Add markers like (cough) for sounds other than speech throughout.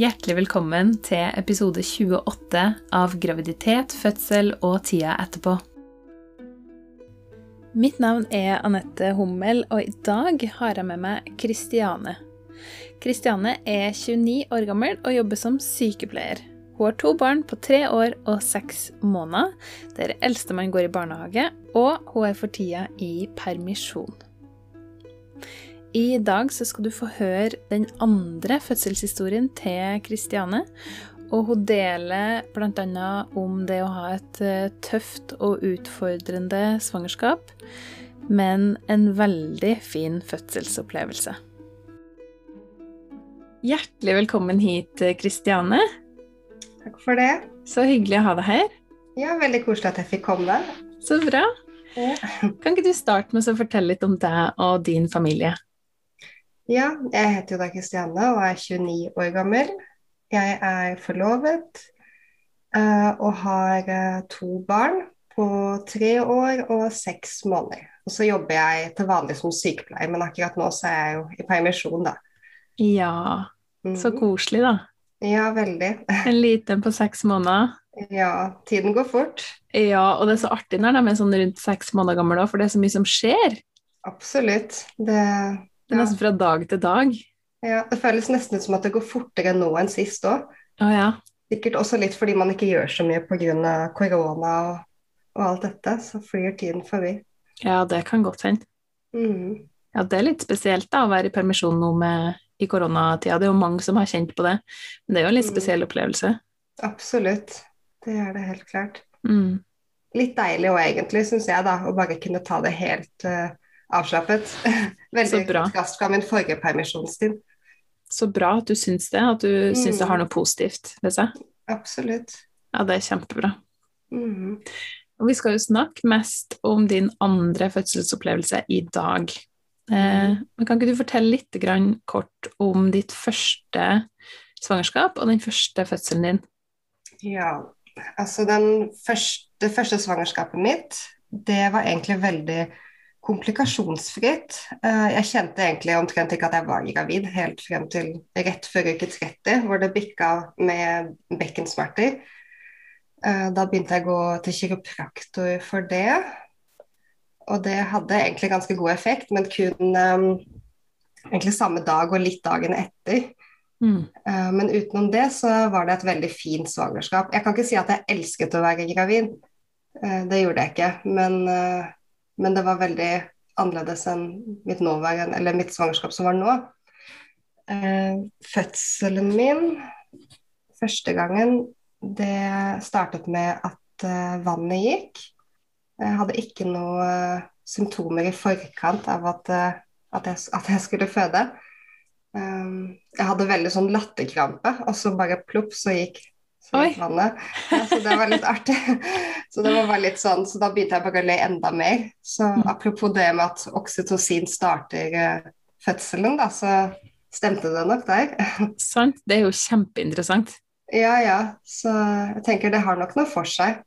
Hjertelig velkommen til episode 28 av Graviditet, fødsel og tida etterpå. Mitt navn er Anette Hummel, og i dag har jeg med meg Kristiane. Kristiane er 29 år gammel og jobber som sykepleier. Hun har to barn på tre år og seks måneder, der eldstemann går i barnehage, og hun er for tida i permisjon. I dag så skal du få høre den andre fødselshistorien til Kristiane. Og hun deler bl.a. om det å ha et eh, tøft og utfordrende svangerskap, men en veldig fin fødselsopplevelse. Hjertelig velkommen hit, Kristiane. Takk for det. Så hyggelig å ha deg her. Ja, Veldig koselig at jeg fikk komme. Så bra. Ja. Kan ikke du starte med å fortelle litt om deg og din familie? Ja, jeg heter jo da Kristiane og er 29 år gammel. Jeg er forlovet uh, og har uh, to barn på tre år og seks måneder. Og så jobber jeg til vanlig som sykepleier, men akkurat nå så er jeg jo i permisjon, da. Ja, så Mhm. koselig, da. Ja, veldig. (laughs) En liten på seks måneder. Ja, tiden går fort. Ja, og det er så artig når de er sånn rundt seks måneder gamle, for det er så mye som skjer. Absolutt. Det, Det er nesten fra dag til dag. ja, det føles nesten ut som at det går fortere nå enn sist òg. Oh, ja. Sikkert også litt fordi man ikke gjør så mye pga. korona og, og alt dette, så flyr tiden forbi. Ja, det kan godt hende. Mm. Ja, det er litt spesielt da, å være i permisjon nå med, i koronatida. Det er jo mange som har kjent på det. Men det er jo en litt Mm. spesiell opplevelse. Absolutt. Det er det helt klart. Mm. Litt deilig òg, egentlig, syns jeg, da, å bare kunne ta det helt eh, avslappet. (laughs) Veldig Så bra. kontrast fra min forrige permisjonstid. Så bra at du syns det, at du syns det Mm. har noe positivt ved seg. Absolutt. Ja, det er kjempebra. Mm. Og vi skal jo snakke mest om din andre fødselsopplevelse i dag. Eh, men kan ikke du fortelle litt grann kort om ditt første svangerskap og den første fødselen din? Ja, altså den første, det første svangerskapet mitt, det var egentlig veldig komplikasjonsfritt. Eh, Jeg kjente egentlig omtrent ikke at jeg var gravid, helt frem til rett før uke 30, hvor det bikka med bekkensmerter. Eh, Da begynte jeg å gå til kiropraktor for det. Og det hadde egentlig ganske god effekt, men kun eh, egentlig samme dag og litt dagen etter. Mm. Men utenom det så var det et veldig fint svangerskap. Jeg kan ikke si at jeg elsket å være gravid, det gjorde jeg ikke. Men, men det var veldig annerledes enn mitt mitt svangerskap som var nå. Eh, Fødselen min første gangen, det startet med at eh, vannet gikk. Jeg hadde ikke noe symptomer i forkant av at, eh, at, jeg, at jeg skulle føde. Um, jeg hadde veldig sånn latterkrampe, og så bare plopp, så gikk, vannet. Ja, så det var litt artig. Så det var bare litt sånn, så da begynte jeg bare å le enda mer. Så Mm. apropos det med at oksytocin starter eh, fødselen, da, så stemte det nok der. (laughs) Sant? Det er jo kjempeinteressant. Ja, ja. Så jeg tenker det har nok noe for seg.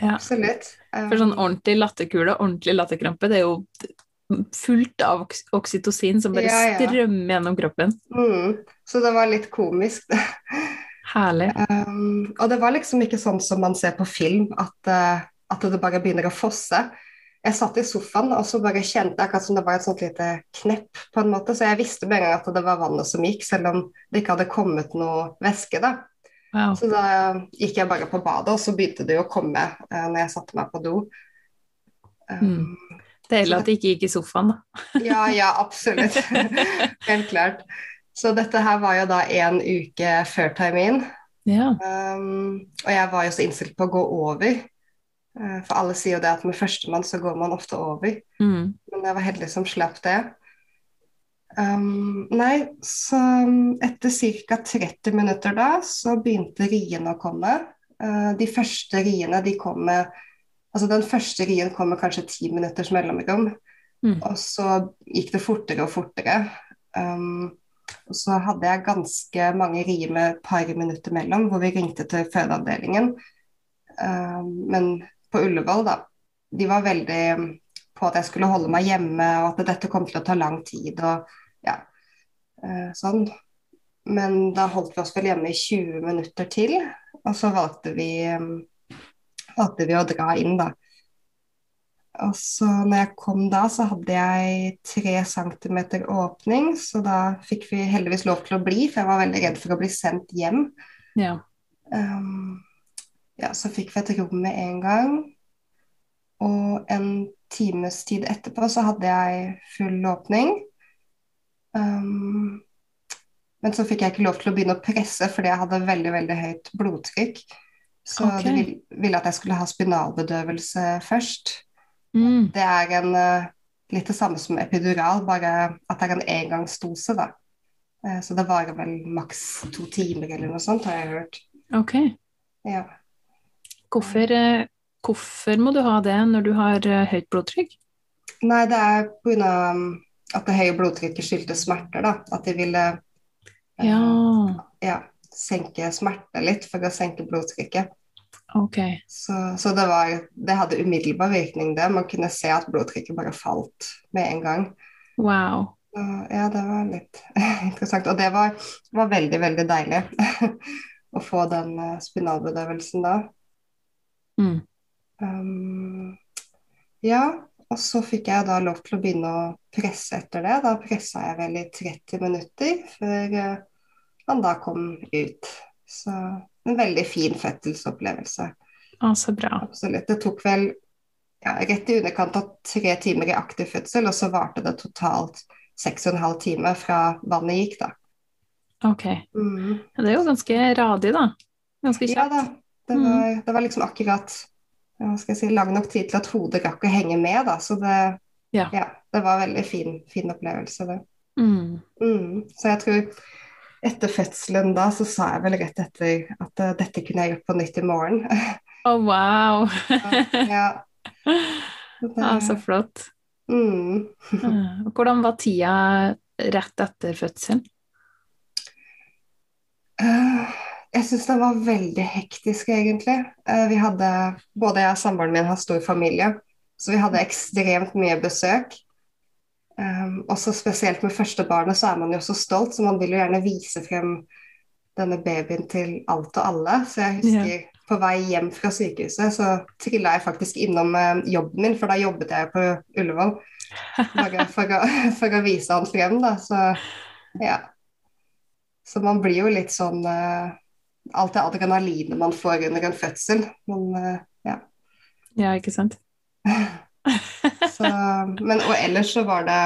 Ja. Absolutt. For sånn ordentlig latterkule, ordentlig latterkrampe, det er jo fullt av oks- oksytocin som bare Ja, ja. strømmer gjennom kroppen. mm, så det var litt komisk. Herlig. Um, og det var liksom ikke sånn som man ser på film, at, uh, at det bare begynner å fosse. Jeg satt i sofaen og så bare kjente akkurat som det var et sånt lite knepp, på en måte. Så jeg visste med en gang at det var vannet som gikk, selv om det ikke hadde kommet noe væske. da. Wow. Så da gikk jeg bare på badet, og så begynte det å komme uh, når jeg satte meg på do. Um, Deilig at det ikke gikk i sofaen, da. ja, ja, (laughs) absolutt. (laughs) Helt klart. Så dette her var jo da en uke før termin. Ja. Um, og jeg var jo så innstilt på å gå over. Uh, for alle sier jo det at med førstemann så går man ofte over. Mm. Men jeg var heldig som slapp det. Um, nei, så etter ca. 30 minutter da, så begynte riene å komme. Uh, de første riene, de kom med Altså den første rien kom med kanskje ti minutters mellomrom. Mm. Og så gikk det fortere og fortere. Um, og så hadde jeg ganske mange et par minutter mellom, hvor vi ringte til fødeavdelingen. Um, men på Ullevål, da, de var veldig på at jeg skulle holde meg hjemme, og at dette kom til å ta lang tid. og ja, eh, sånn. men da holdt vi oss vel hjemme i 20 minutter til, og så valgte vi, valgte vi å dra inn, da. Og så når jeg kom da, så hadde jeg tre centimeter åpning, så da fikk vi heldigvis lov til å bli, for jeg var veldig redd for å bli sendt hjem. Ja. Um, ja, så fikk vi et rom med en gang. Og en times tid etterpå så hadde jeg full åpning. Um, men så fikk jeg ikke lov til å begynne å presse fordi jeg hadde veldig veldig høyt blodtrykk. Så okay. de ville, ville at jeg skulle ha spinalbedøvelse først. Mm. Det er en, eh, litt det samme som epidural, bare at det er en engangsdose, da. Eh, Så det varer vel maks to timer eller noe sånt, har jeg hørt. Ok. Ja. Hvorfor, eh, hvorfor må du ha det når du har høyt blodtrykk? Nei, det er pga. at det høye blodtrykket skyldtes smerter, da. At de ville Ja, ja, senke smerte litt for å senke blodtrykket. Ok. Så, så det var Det hadde umiddelbar virkning, det. Man kunne se at blodtrykket bare falt med en gang. Wow. Så, ja, det var litt (laughs) interessant. Og det var, var veldig, veldig deilig (laughs) å få den eh, spinalbedøvelsen da. Mm. Um, ja, og så fikk jeg da lov til å begynne å presse etter det. Da pressa jeg vel i 30 minutter før eh, han da kom ut. Så en veldig fin fødselsopplevelse. Å, så bra. Absolutt. Det tok vel ja, rett i underkant av tre timer i aktiv fødsel, og så varte det totalt seks og en halv time fra vannet gikk, da. Ok. Mm. Det er jo ganske radig, da. Ganske Ja kjapt. da. Det Mm. var, det var liksom akkurat si, lang nok tid til at hodet rakk å henge med, da. Så det, Ja. det var en veldig fin, fin opplevelse, det. Mm. Mm. Så jeg tror etter fødselen da, så sa jeg vel rett etter at uh, dette kunne jeg gjort på nytt i morgen. (laughs) Å, wow! (laughs) ja. Det- Ja, så flott. mm. Hvordan var tida rett etter fødselen? Eh, Jeg syns det var veldig hektisk, egentlig. Eh, Vi hadde, både jeg og samboeren min har stor familie, så vi hadde ekstremt mye besøk. Um, også spesielt med første barnet, så er man jo så stolt, så man vil jo gjerne vise frem denne babyen til alt og alle. Så jeg husker på vei hjem fra sykehuset, så trilla jeg faktisk innom eh, jobben min, for da jobbet jeg på Ullevål. Bare for å, (laughs) for å vise han frem, da. Så ja. Så man blir jo litt sånn eh, Alt det adrenalinet man får under en fødsel. Men, eh, ja. Ja, ikke sant? (laughs) Så, men, og ellers så var det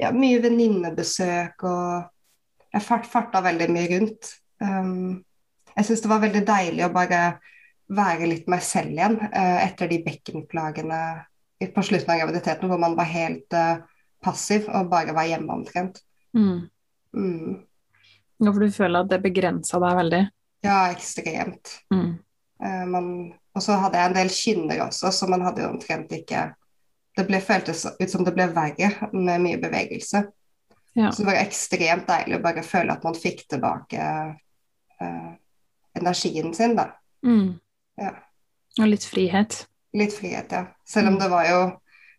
ja, mye venninnebesøk, og jeg fart, farta veldig mye rundt. Um, jeg syns det var veldig deilig å bare være litt meg selv igjen uh, etter de bekkenplagene på slutten av graviditeten, hvor man var helt uh, passiv og bare var hjemme omtrent. Mm. Mm. Ja, for du føler at det begrensa deg veldig? Ja, ekstremt. Mm. Uh, man, og så hadde jeg en del kynner også, så man hadde jo omtrent ikke Det ble, føltes ut som det ble verre med mye bevegelse. Ja. Så det var ekstremt deilig å bare føle at man fikk tilbake uh, energien sin, da. Mm. Ja. Og litt frihet. Litt frihet, ja. Selv om Mm. det var jo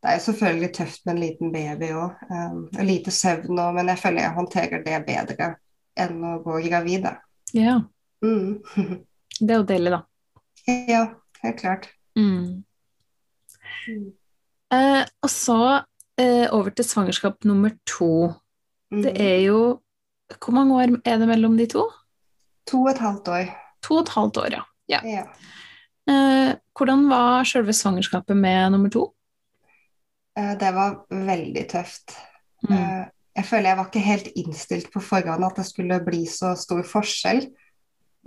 Det er jo selvfølgelig tøft med en liten baby òg. Um, og lite søvn òg, men jeg føler jeg håndterer det bedre enn å gå gravid, da. Ja. Mm. Det er jo deilig, da. (laughs) ja, helt klart. Mm. Eh, og så eh, over til svangerskap nummer to. Mm. Det er jo Hvor mange år er det mellom de to? To og et halvt år. To og et halvt år, ja. ja. Ja. Eh, hvordan var selve svangerskapet med nummer to? Eh, Det var veldig tøft. Mm. Eh, Jeg føler jeg var ikke helt innstilt på forhånd at det skulle bli så stor forskjell.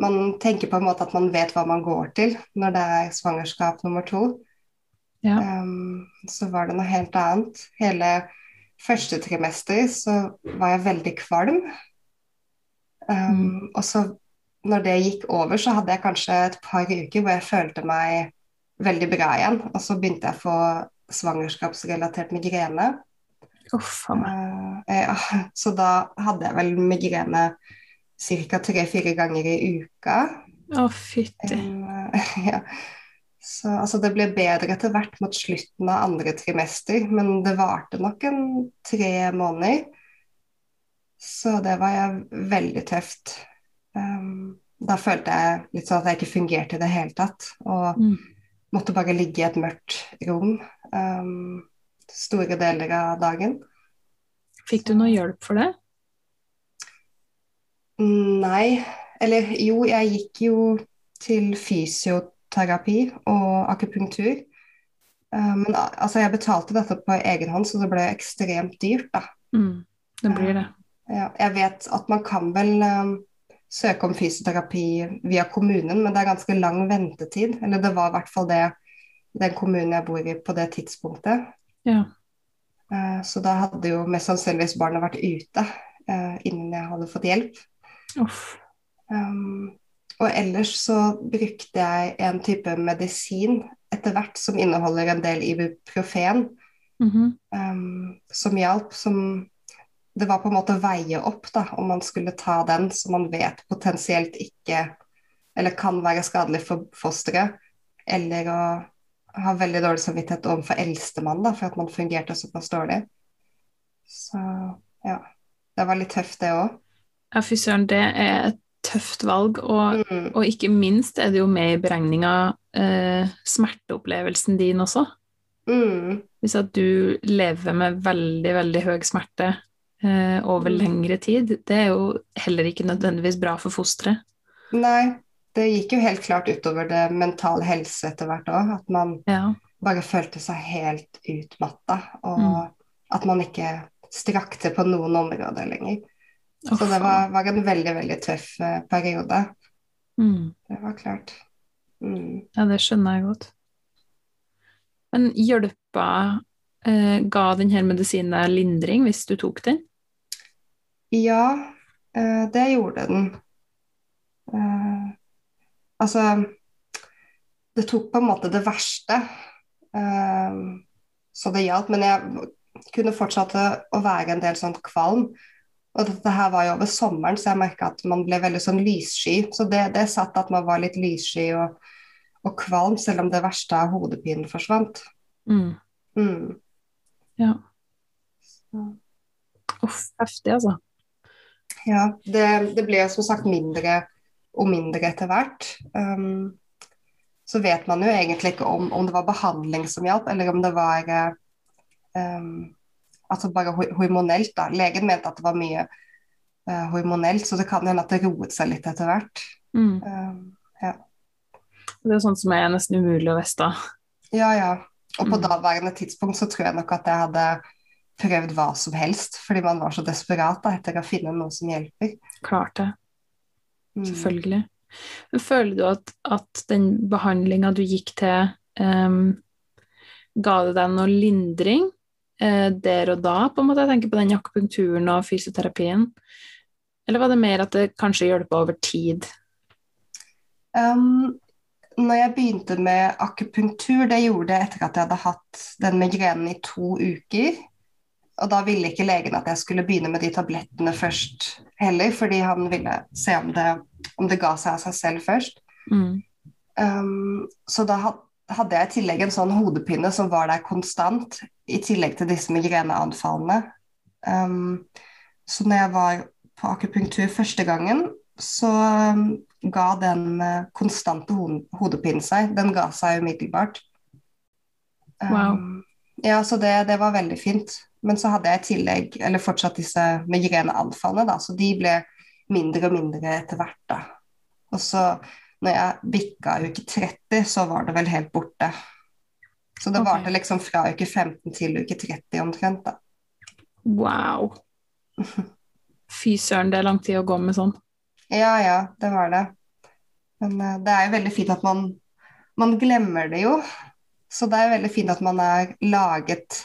Man tenker på en måte at man vet hva man går til når det er svangerskap nummer to. Ja. Um, så var det noe helt annet. Hele første trimester så var jeg veldig kvalm. Um, Og så når det gikk over, så hadde jeg kanskje et par uker hvor jeg følte meg veldig bra igjen. Og så begynte jeg å få svangerskapsrelatert migrene. Uff. Eh, ja, (laughs) så da hadde jeg vel migrene ca. tre-fire ganger i uka. Å, fytti. Um, (laughs) ja. Så altså, det ble bedre etter hvert mot slutten av andre trimester, men det varte nok en tre måneder. Så det var jeg veldig tøft. Um, da følte jeg litt sånn at jeg ikke fungerte i det hele tatt. Og Mm. måtte bare ligge i et mørkt rom um, store deler av dagen. Fikk du noe hjelp for det? Nei, eller jo, jeg gikk jo til fysioterapi og akupunktur. Uh, men altså, jeg betalte dette på egen hånd, så det ble ekstremt dyrt, da. Mm. Det blir det. Ja, jeg vet at man kan vel um, søke om fysioterapi via kommunen, men det er ganske lang ventetid. Eller det var i hvert fall det den kommunen jeg bor i på det tidspunktet. Ja. Uh, så da hadde jo mest sannsynligvis barnet vært ute uh, innen jeg hadde fått hjelp. Uff. Um, og ellers så brukte jeg en type medisin etter hvert som inneholder en del ibuprofen, Mhm. um, som hjalp. Som det var på en måte å veie opp da, om man skulle ta den som man vet potensielt ikke eller kan være skadelig for fosteret, eller å ha veldig dårlig samvittighet overfor eldstemann da, for at man fungerte såpass dårlig. Så ja, det var litt tøft det òg. Ja, fy søren, det er et tøft valg, og, Mm. og ikke minst er det jo med i beregninga eh, smerteopplevelsen din også. Mm. Hvis at du lever med veldig, veldig høy smerte eh, over Mm. lengre tid, det er jo heller ikke nødvendigvis bra for fosteret. Nei, det gikk jo helt klart utover det mentale helse etter hvert òg. At man Ja. bare følte seg helt utmatta, og Mm. at man ikke strakk til på noen områder lenger. Så det var, var en veldig, veldig tøff eh, periode. mm. Det var klart. Mm. Ja, det skjønner jeg godt. Men hjelpa eh, Ga denne medisinen deg lindring hvis du tok den? Ja, eh, det gjorde den. Eh, altså Det tok på en måte det verste, eh, så det hjalp. Men jeg kunne fortsette å være en del sånn kvalm. Og dette her var jo over sommeren, så jeg merka at man ble veldig sånn lyssky. Så det, det satt at man var litt lyssky og, og kvalm, selv om det verste av hodepinen forsvant. Mm. Mm. Ja. Uff, heftig, altså. Ja, det, det ble som sagt mindre og mindre etter hvert. Um, så vet man jo egentlig ikke om, om det var behandling som hjalp, eller om det var eh, um, altså bare hormonelt. da. Legen mente at det var mye uh, hormonelt, så det kan hende at det roet seg litt etter hvert. Mm. Um, Det er sånt som er nesten umulig å vite. ja, ja. Og på Mm. daværende tidspunkt så tror jeg nok at jeg hadde prøvd hva som helst, fordi man var så desperat da, etter å finne noe som hjelper. Klart det. Mm. Selvfølgelig. Men føler du at, at den behandlinga du gikk til, um, ga det deg noe lindring der og da, på en måte? Jeg tenker på den akupunkturen og fysioterapien. Eller var det mer at det kanskje hjelpa over tid? Um, når jeg begynte med akupunktur, det gjorde jeg etter at jeg hadde hatt den migrenen i to uker. Og da ville ikke legen at jeg skulle begynne med de tablettene først heller, fordi han ville se om det, om det ga seg av seg selv først. Mm. Um, så da had- hadde jeg i tillegg en sånn hodepine som var der konstant, i tillegg til disse migreneanfallene. Um, så når jeg var på akupunktur første gangen, så um, ga den uh, konstante ho hodepinen seg. Den ga seg umiddelbart. Wow. Um, ja, så det, det var veldig fint. Men så hadde jeg i tillegg, eller fortsatt disse migreneanfallene, da, så de ble mindre og mindre etter hvert, da. Og så når jeg bikka uke 30, så var det vel helt borte. Så det okay. varte liksom fra uke 15 til uke 30 omtrent, da. Wow. (laughs) Fy søren, det er lang tid å gå med sånn. Ja, ja, det var det. Men uh, det er jo veldig fint at man, man glemmer det jo. Så det er jo veldig fint at man er laget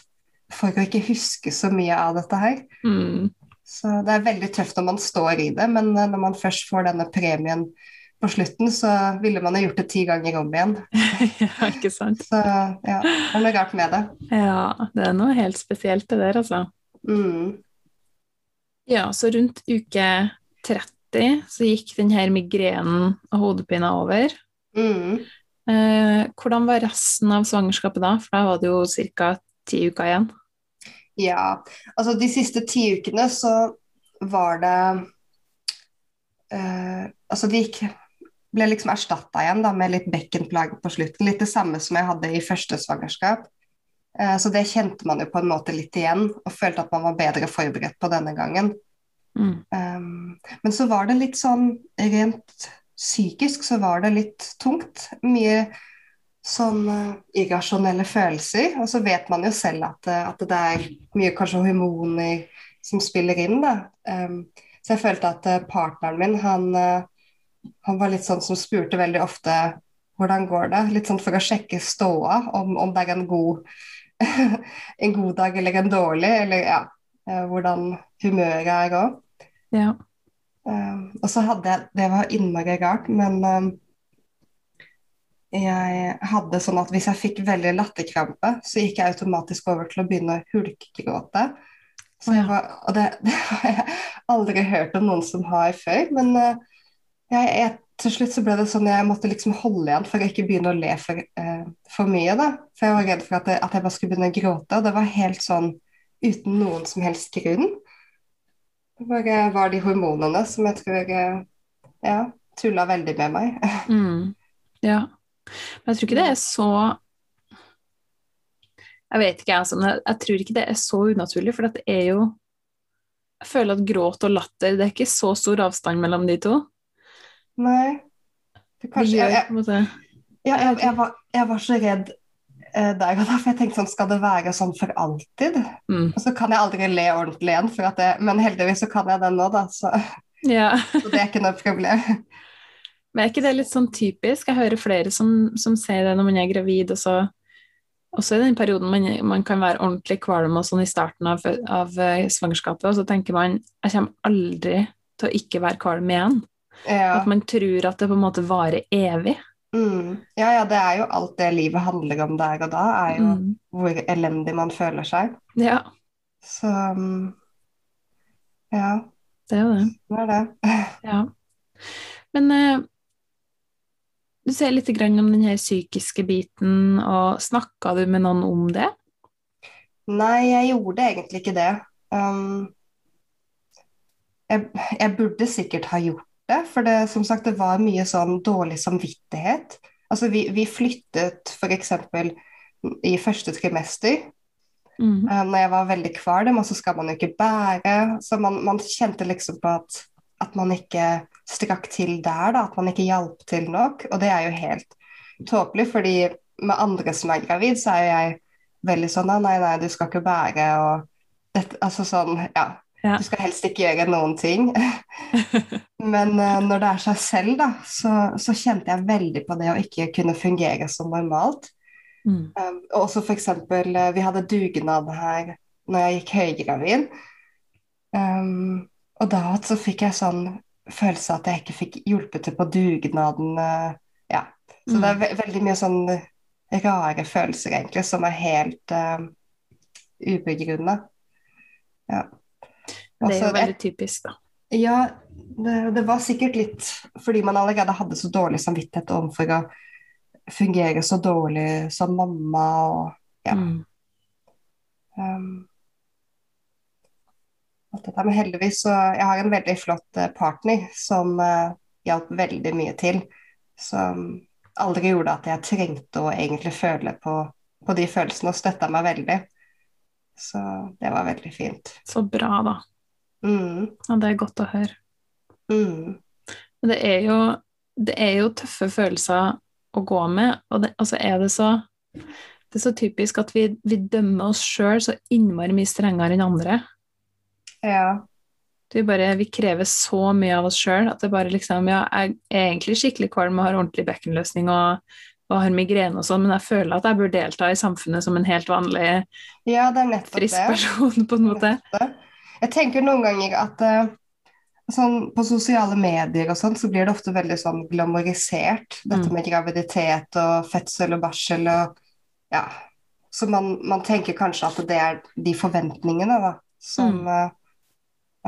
for å ikke huske så mye av dette her. Mm. Så det er veldig tøft når man står i det, men uh, når man først får denne premien på slutten, så ville man ha gjort det ti ganger om igjen. (laughs) ja, ikke sant? Så ja, det er noe galt med det. Ja, det er noe helt spesielt det der, altså. Mm. Ja, så rundt uke 30 så gikk den her migrenen og hodepina over. Mm. Eh, hvordan var resten av svangerskapet da? For da var det jo ca. ti uker igjen. Ja, altså de siste ti ukene så var det eh, Altså, det gikk ble liksom erstatta igjen da, med litt bekkenplager på slutten. Litt det samme som jeg hadde i første svangerskap. Eh, så det kjente man jo på en måte litt igjen, og følte at man var bedre forberedt på denne gangen. Mm. Um, men så var det litt sånn rent psykisk så var det litt tungt. Mye sånn uh, irrasjonelle følelser. Og så vet man jo selv at, at, det er mye kanskje hormoner som spiller inn, da. Um, så jeg følte at partneren min, han han var litt sånn som spurte veldig ofte hvordan går det, litt sånn for å sjekke ståa, om, om det er en god, (laughs) en god dag eller en dårlig, eller ja, eh, hvordan humøret er òg. Ja. Um, og så hadde jeg Det var innmari rart, men um, jeg hadde sånn at hvis jeg fikk veldig latterkrampe, så gikk jeg automatisk over til å begynne å hulkegråte. Så jeg var, og det, (laughs) det, har jeg aldri hørt om noen som har før, men uh, jeg, jeg, til slutt så ble det sånn jeg måtte liksom holde igjen for å ikke begynne å le for, eh, for mye. da. For jeg var redd for at, jeg, at, jeg bare skulle begynne å gråte. Og det var helt sånn uten noen som helst grunn. Det bare var de hormonene som jeg tror eh, ja, tulla veldig med meg. (laughs) Mm. Ja. Men jeg tror ikke det er så Jeg vet ikke, altså, men jeg, tror ikke det er så unaturlig, for det er jo Jeg føler at gråt og latter, det er ikke så stor avstand mellom de to. Nei. Kanskje, gjør, jeg, jeg, ja, jeg, jeg, var, jeg, var, så redd eh, der og da, for jeg tenkte sånn, skal det være sånn for alltid? Mm. Og så kan jeg aldri le ordentlig igjen, men heldigvis så kan jeg den nå, da. Så, ja. så det er ikke noe problem. (laughs) Men er ikke det litt sånn typisk? Jeg hører flere som, som sier det når man er gravid, og så også i den perioden man, man kan være ordentlig kvalm og sånn i starten av, av uh, svangerskapet, og så tenker man jeg kommer aldri til å ikke være kvalm igjen. Ja. At man tror at det på en måte varer evig. Mm. Ja, ja, det er jo alt det livet handler om der og da, er jo Mm. hvor elendig man føler seg. Ja, Så um, ja, det er jo det. Sånn er det. (laughs) Ja. Men eh, du sier litt grann om den her psykiske biten, og snakka du med noen om det? Nei, jeg gjorde egentlig ikke det. Um, jeg, jeg burde sikkert ha gjort det, for det, som sagt, det var mye sånn dårlig samvittighet. Altså, vi, vi flyttet f.eks. i første trimester, Mm. -hmm. når jeg var veldig kvalm, og så skal man jo ikke bære. Så man, man kjente liksom på at, at man ikke strakk til der, da, at man ikke hjalp til nok. Og det er jo helt tåpelig, fordi med andre som er gravid, så er jo jeg veldig sånn nei, nei, du skal ikke bære, og dette, altså sånn, ja. Ja. Du skal helst ikke gjøre noen ting. (laughs) Men uh, når det er seg selv, da, så, så kjente jeg veldig på det å ikke kunne fungere som normalt. Mm. Um, og også eksempel, uh, vi hadde dugnad her når jeg gikk høygravid. Um, og da så fikk jeg sånn følelse at jeg ikke fikk hjulpet til på dugnaden. Uh, ja. Så Mm. det er ve veldig mye sånn rare følelser, egentlig, som er helt uh, ubegrunna. Ja. Det er Altså, jo veldig typisk, da. ja, det, det var sikkert litt fordi man allerede hadde så dårlig samvittighet overfor å fungere så dårlig som mamma og ja. Mm. Um. Men heldigvis så Jeg har en veldig flott eh, partner som uh, hjalp veldig mye til. Som aldri gjorde at jeg trengte å egentlig føle på, på de følelsene, og støtta meg veldig. Så det var veldig fint. Så bra, da. Mm, Og det er godt å høre. mm, det er jo, det er jo tøffe følelser å gå med, og det, altså er det så det er så typisk at vi, vi dømmer oss sjøl så innmari mye strengere enn andre. ja. Vi, bare, vi krever så mye av oss sjøl at det bare liksom Ja, jeg er egentlig skikkelig kvalm og har ordentlig bekkenløsning og, og har migrene og sånn, men jeg føler at jeg bør delta i samfunnet som en helt vanlig ja, det frisk person, på en måte. det. Jeg tenker noen ganger at uh, sånn, på sosiale medier og sånn, så blir det ofte veldig sånn glamorisert, dette Mm. med graviditet og fødsel og barsel og ja. Så man, man tenker kanskje at det er de forventningene, da, som Mm. uh,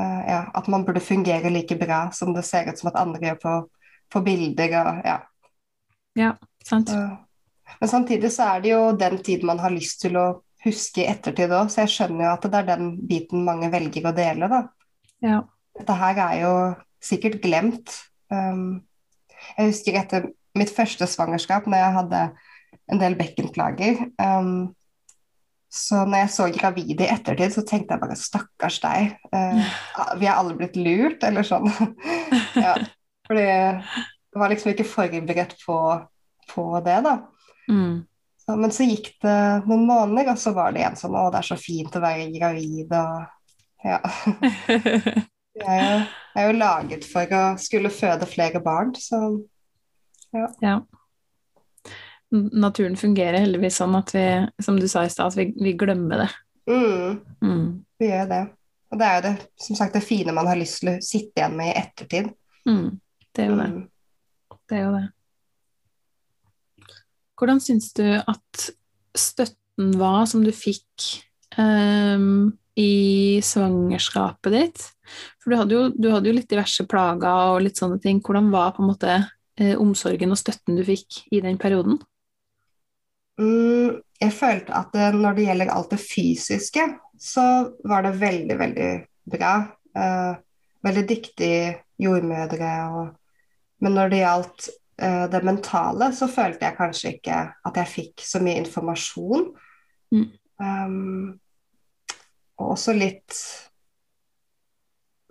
uh, Ja, at man burde fungere like bra som det ser ut som at andre gjør på, på bilder og ja. Sant? Så- Men samtidig så er det jo den tid man har lyst til å huske i ettertid òg, så jeg skjønner jo at det er den biten mange velger å dele, da. Ja. dette her er jo sikkert glemt. Um, jeg husker etter mitt første svangerskap, når jeg hadde en del bekkenplager um, Så når jeg så gravide i ettertid, så tenkte jeg bare stakkars deg. Uh, vi er alle blitt lurt, eller sånn. (laughs) ja, fordi jeg var liksom ikke forberedt på, på det, da. Mm. Så, men så gikk det noen måneder, og så var det en sånn Å, det er så fint å være gravid, og ja. (laughs) Jeg er, jo, jeg er jo laget for å skulle føde flere barn, så ja. ja. Naturen fungerer heldigvis sånn at vi, som du sa i stad, at vi, vi, glemmer det. Mm. Mm. Vi gjør det. Og det er jo det, som sagt, det fine man har lyst til å sitte igjen med i ettertid. Mm. Det er jo det. Mm. Det er jo det. Hvordan syns du at støtten var som du fikk um, i svangerskapet ditt? For du hadde, jo, du hadde, jo, litt diverse plager og litt sånne ting. Hvordan var på en måte eh, omsorgen og støtten du fikk i den perioden? Mm, jeg følte at det, når det gjelder alt det fysiske, så var det veldig, veldig bra. Eh, veldig dyktige jordmødre. Og, men når det gjaldt eh, det mentale, så følte jeg kanskje ikke at jeg fikk så mye informasjon. Mm. Um, og også litt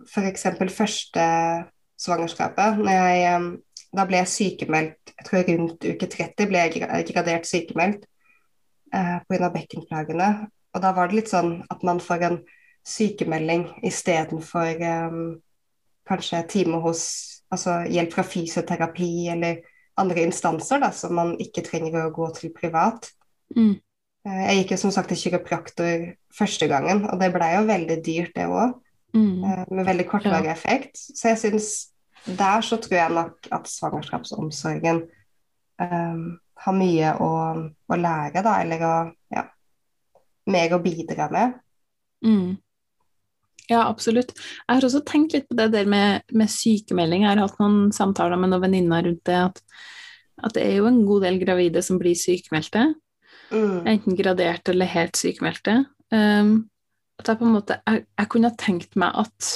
F.eks. første svangerskapet. Jeg, da ble jeg sykemeldt jeg tror rundt uke 30 ble jeg gradert sykemeldt uh, pga. bekkenplagene. Og da var det litt sånn at man får en sykemelding istedenfor um, kanskje time hos Altså hjelp fra fysioterapi eller andre instanser da, som man ikke trenger å gå til privat. Mm. Eh, jeg gikk jo som sagt til kiropraktor første gangen, og det blei jo veldig dyrt, det òg. Mm. Eh, med veldig kortvarig Ja. effekt. Så jeg syns der så tror jeg nok at svangerskapsomsorgen um, har mye å, å lære, da, eller å ja, mer å bidra med. Mm. Ja, absolutt. Jeg har også tenkt litt på det der med, med sykemelding. Jeg har hatt noen samtaler med noen venninner rundt det, at, at det er jo en god del gravide som blir sykemeldte. Mm. Enten gradert eller helt sykemeldte. Um, at jeg på en måte jeg, jeg kunne ha tenkt meg at,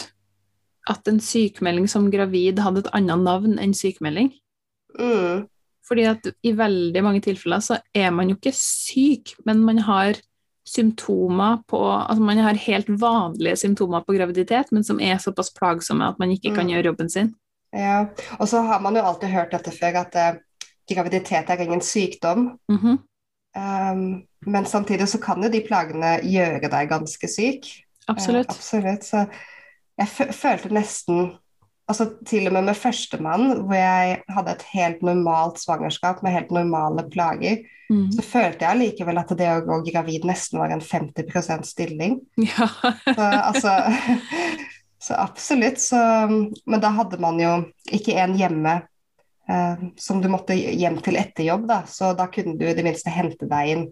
at en sykemelding som gravid hadde et annet navn enn sykemelding. Mm. Fordi at i veldig mange tilfeller så er man jo ikke syk, men man har symptomer på Altså man har helt vanlige symptomer på graviditet, men som er såpass plagsomme at man ikke kan Mm. gjøre jobben sin. Ja. Og så har man jo alltid hørt dette før, at eh, graviditet er ingen sykdom. Mhm. Um, men samtidig så kan jo de plagene gjøre deg ganske syk. Absolutt. Eh, absolutt. Så jeg følte nesten Altså til og med med førstemann, hvor jeg hadde et helt normalt svangerskap med helt normale plager, mm. så følte jeg likevel at det å gå gravid nesten var en 50% stilling. Ja. Så altså (laughs) Så absolutt. Så, men da hadde man jo ikke en hjemme eh, som du måtte hjem til etter jobb, da. Så da kunne du i det minste hente deg inn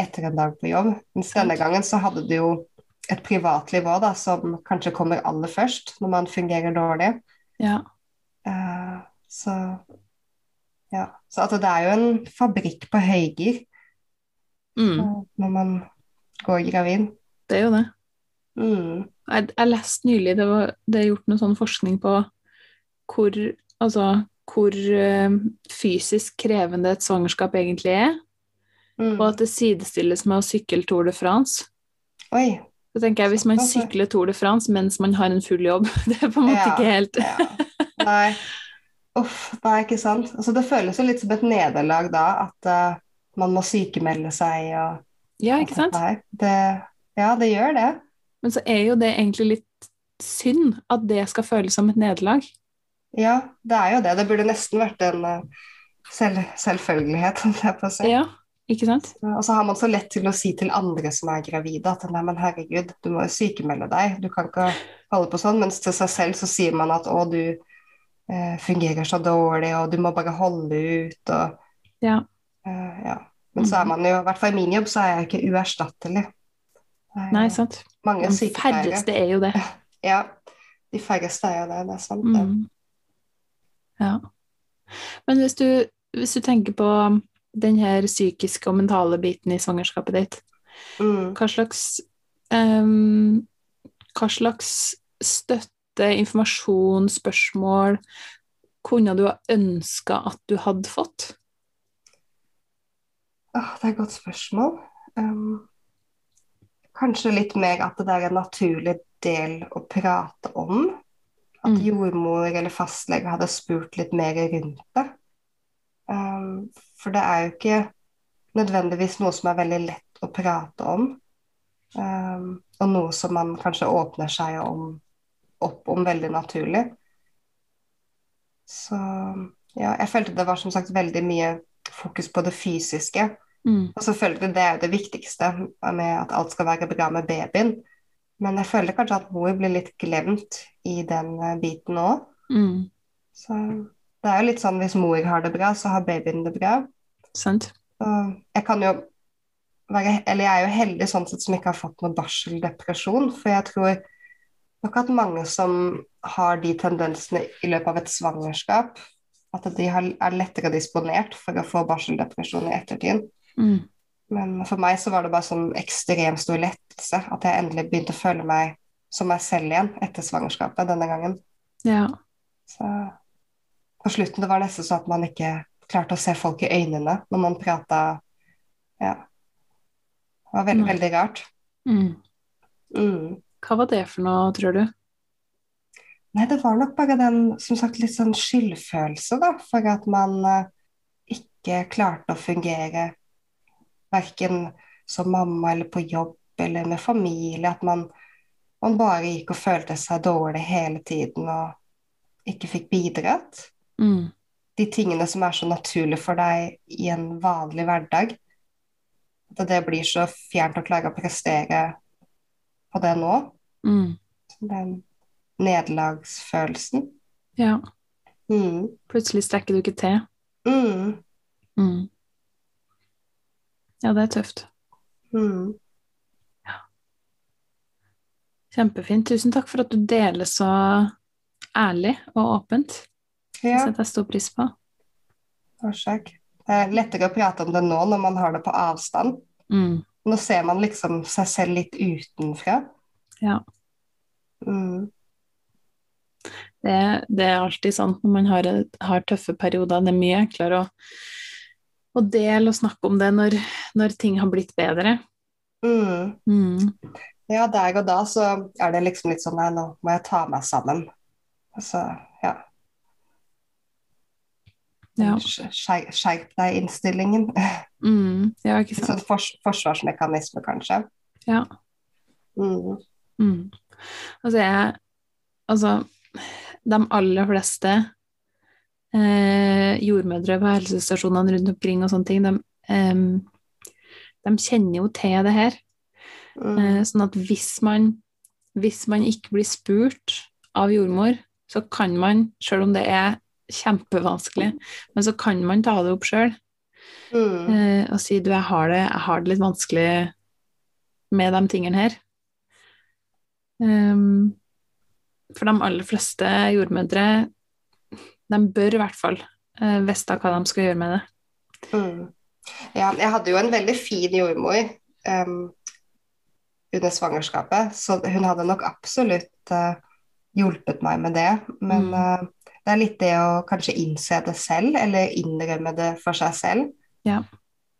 etter en dag på jobb. Mens denne gangen så hadde du jo et privatliv òg, da, som kanskje kommer aller først når man fungerer dårlig. ja. Uh, så ja. Så altså, det er jo en fabrikk på høygir Mm. eh, når man går gravid. Det er jo det. Mm. Jeg, jeg leste nylig det, var, det er gjort noe sånn forskning på hvor, altså, hvor uh, fysisk krevende et svangerskap egentlig er, Mm. og at det sidestilles med å sykle Tour de France. Oi. Så tenker jeg, Hvis man sykler Tour de France mens man har en full jobb, (laughs) det er på en måte Ja, ikke helt Ja. Nei. Uff, nei, ikke sant. Altså, det føles jo litt som et nederlag da, at uh, man må sykemelde seg og Ja, ikke sant? Det, ja, det gjør det. Men så er jo det egentlig litt synd at det skal føles som et nederlag. Ja, det er jo det. Det burde nesten vært en eh, selv, selvfølgelighet, holdt jeg på å si. Ja, ikke sant? Og så har man så lett til å si til andre som er gravide, at nei, men herregud, du må jo sykemelde deg. Du kan ikke holde på sånn. Mens til seg selv så sier man at å, du eh, fungerer så dårlig, og du må bare holde ut, og Ja. eh, ja. Men så er man jo, i hvert fall i min jobb, så er jeg ikke uerstattelig. Er Nei, sant. Mange De sykepleiere. færreste er jo det. (laughs) Ja, de færreste er jo det, det er sant. Mm. Ja. Men hvis du, hvis du tenker på den her psykiske og mentale biten i svangerskapet ditt, Mm. hva slags, um, hva slags støtte informasjon, spørsmål, kunne du ha ønska at du hadde fått? Oh, det er et godt spørsmål. Um, kanskje litt mer at det er en naturlig del å prate om. At Mm. jordmor eller fastlege hadde spurt litt mer rundt det. Um, for det er jo ikke nødvendigvis noe som er veldig lett å prate om. Um, og noe som man kanskje åpner seg om, opp om veldig naturlig. Så ja, jeg følte det var som sagt veldig mye fokus på det fysiske. Mm. Og selvfølgelig, det er jo det viktigste med at alt skal være bra med babyen. Men jeg føler kanskje at mor blir litt glemt i den eh, biten òg. Mm. Så det er jo litt sånn hvis mor har det bra, så har babyen det bra. Sant? Jeg kan jo være Eller jeg er jo heldig sånn sett som ikke har fått noe barseldepresjon, for jeg tror nok at mange som har de tendensene i løpet av et svangerskap, at de er lettere disponert for å få barseldepresjon i ettertid. Mm. Men for meg så var det bare sånn ekstremt stor lettelse at jeg endelig begynte å føle meg som meg selv igjen etter svangerskapet denne gangen. Ja. Så på slutten det var nesten sånn at man ikke klarte å se folk i øynene når man prata. Ja. Det var veldig, Nei. veldig rart. Mm. Mm. Hva var det for noe, tror du? Nei, det var nok bare den, som sagt, litt sånn skyldfølelse, da, for at man eh, ikke klarte å fungere verken som mamma eller på jobb eller med familie. At man, man bare gikk og følte seg dårlig hele tiden og ikke fikk bidratt. Mm. De tingene som er så naturlige for deg i en vanlig hverdag. At det blir så fjernt å klare å prestere på det nå. Mm. Den nederlagsfølelsen. Ja. Mm. Plutselig strekker du ikke til. Mm. Mm. Ja, det er tøft. Mm. Kjempefint. Tusen takk for at du deler så ærlig og åpent. Det Ja, setter jeg stor pris på. årsak. Det er lettere å prate om det nå når man har det på avstand. Mm. Nå ser man liksom seg selv litt utenfra. Ja. Mm. Det, det er alltid sånn når man har, har tøffe perioder. Det er mye enklere å, å dele og snakke om det når, når ting har blitt bedre. Mm. Mm. Ja, der og da så er det liksom litt sånn Nei, nå må jeg ta meg sammen. Altså, ja. Ja. Skjerp, deg-innstillingen. (laughs) Mm. ja, ikke sant. sånn fors forsvarsmekanisme, kanskje. Ja. Mm. Mm. Altså, jeg Altså, de aller fleste eh, jordmødre på helsestasjonene rundt omkring og sånne ting, de, eh, de kjenner jo til det her. Mm. Eh, sånn at hvis man, hvis man ikke blir spurt av jordmor, så kan man, selv om det er kjempevanskelig, men så kan man ta det opp sjøl Mm. eh, og si du, jeg har, det, jeg har det litt vanskelig med de tingene her. Um, for de aller fleste jordmødre, de bør i hvert fall uh, vite hva de skal gjøre med det. Mm. Ja, jeg hadde jo en veldig fin jordmor um, under svangerskapet, så hun hadde nok absolutt uh, hjulpet meg med det. Men Mm. eh, det er litt det å kanskje innse det selv, eller innrømme det for seg selv. Ja.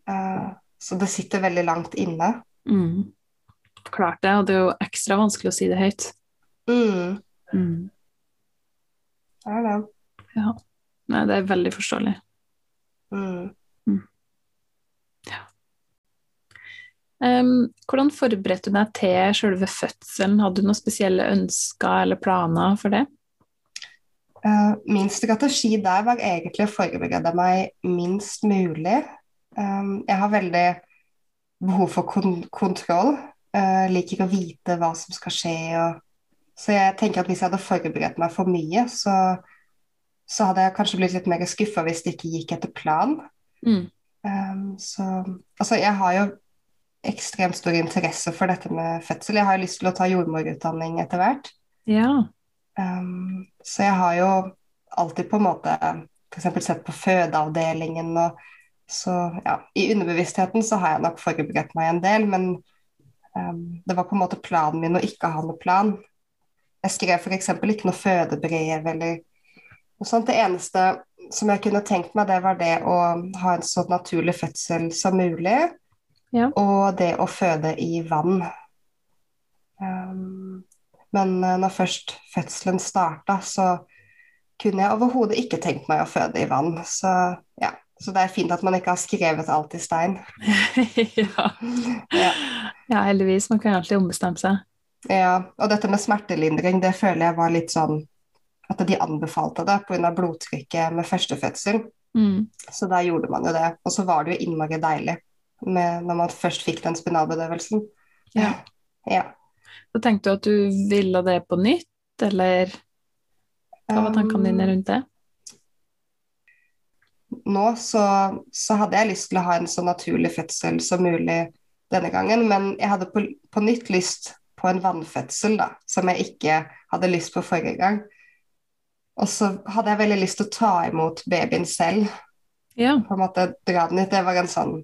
Uh, så det sitter veldig langt inne. Mm. Klart det, og det er jo ekstra vanskelig å si det høyt. Mm, Mm. det er det. Nei, det er veldig forståelig. Mm. Um, hvordan forberedte du deg til selve fødselen? Hadde du noen spesielle ønsker eller planer for det? Eh, min strategi der var egentlig å forberede meg minst mulig. Um, jeg har veldig behov for kon kontroll. Eh, liker å vite hva som skal skje. Og... Så jeg tenker at hvis jeg hadde forberedt meg for mye, så, så hadde jeg kanskje blitt litt mer skuffa hvis det ikke gikk etter planen. Mm. Så altså, jeg har jo ekstremt stor interesse for dette med fødsel. Jeg har jo lyst til å ta jordmorutdanning etter hvert. Ja. Um, så jeg har jo alltid på en måte f.eks. sett på fødeavdelingen og så ja, i underbevisstheten så har jeg nok forberedt meg en del, men um, det var på en måte planen min å ikke ha noe plan. jeg skrev f.eks. ikke noe fødebrev eller noe sånt. Det eneste som jeg kunne tenkt meg, det var det å ha en så naturlig fødsel som mulig. Ja. Og det å føde i vann. Um, men eh, når først fødselen starta, så kunne jeg overhodet ikke tenkt meg å føde i vann. Så ja, så det er fint at man ikke har skrevet alt i stein. (laughs) ja. Ja. ja, heldigvis. Man kan alltid ombestemme seg. Ja, og dette med smertelindring, det føler jeg var litt sånn at de anbefalte det pga. blodtrykket med første fødsel. Mm. Så da gjorde man jo det. Og så var det jo innmari deilig med, når man først fikk den spinalbedøvelsen. Ja. Ja. Så tenkte du at du ville det på nytt, eller hva var tankene dine rundt det? Nå så, så hadde jeg lyst til å ha en så naturlig fødsel som mulig denne gangen, men jeg hadde på, på nytt lyst på en vannfødsel, da, som jeg ikke hadde lyst på forrige gang. Og så hadde jeg veldig lyst til å ta imot babyen selv, Ja. på en måte dra den ut. Det var en sånn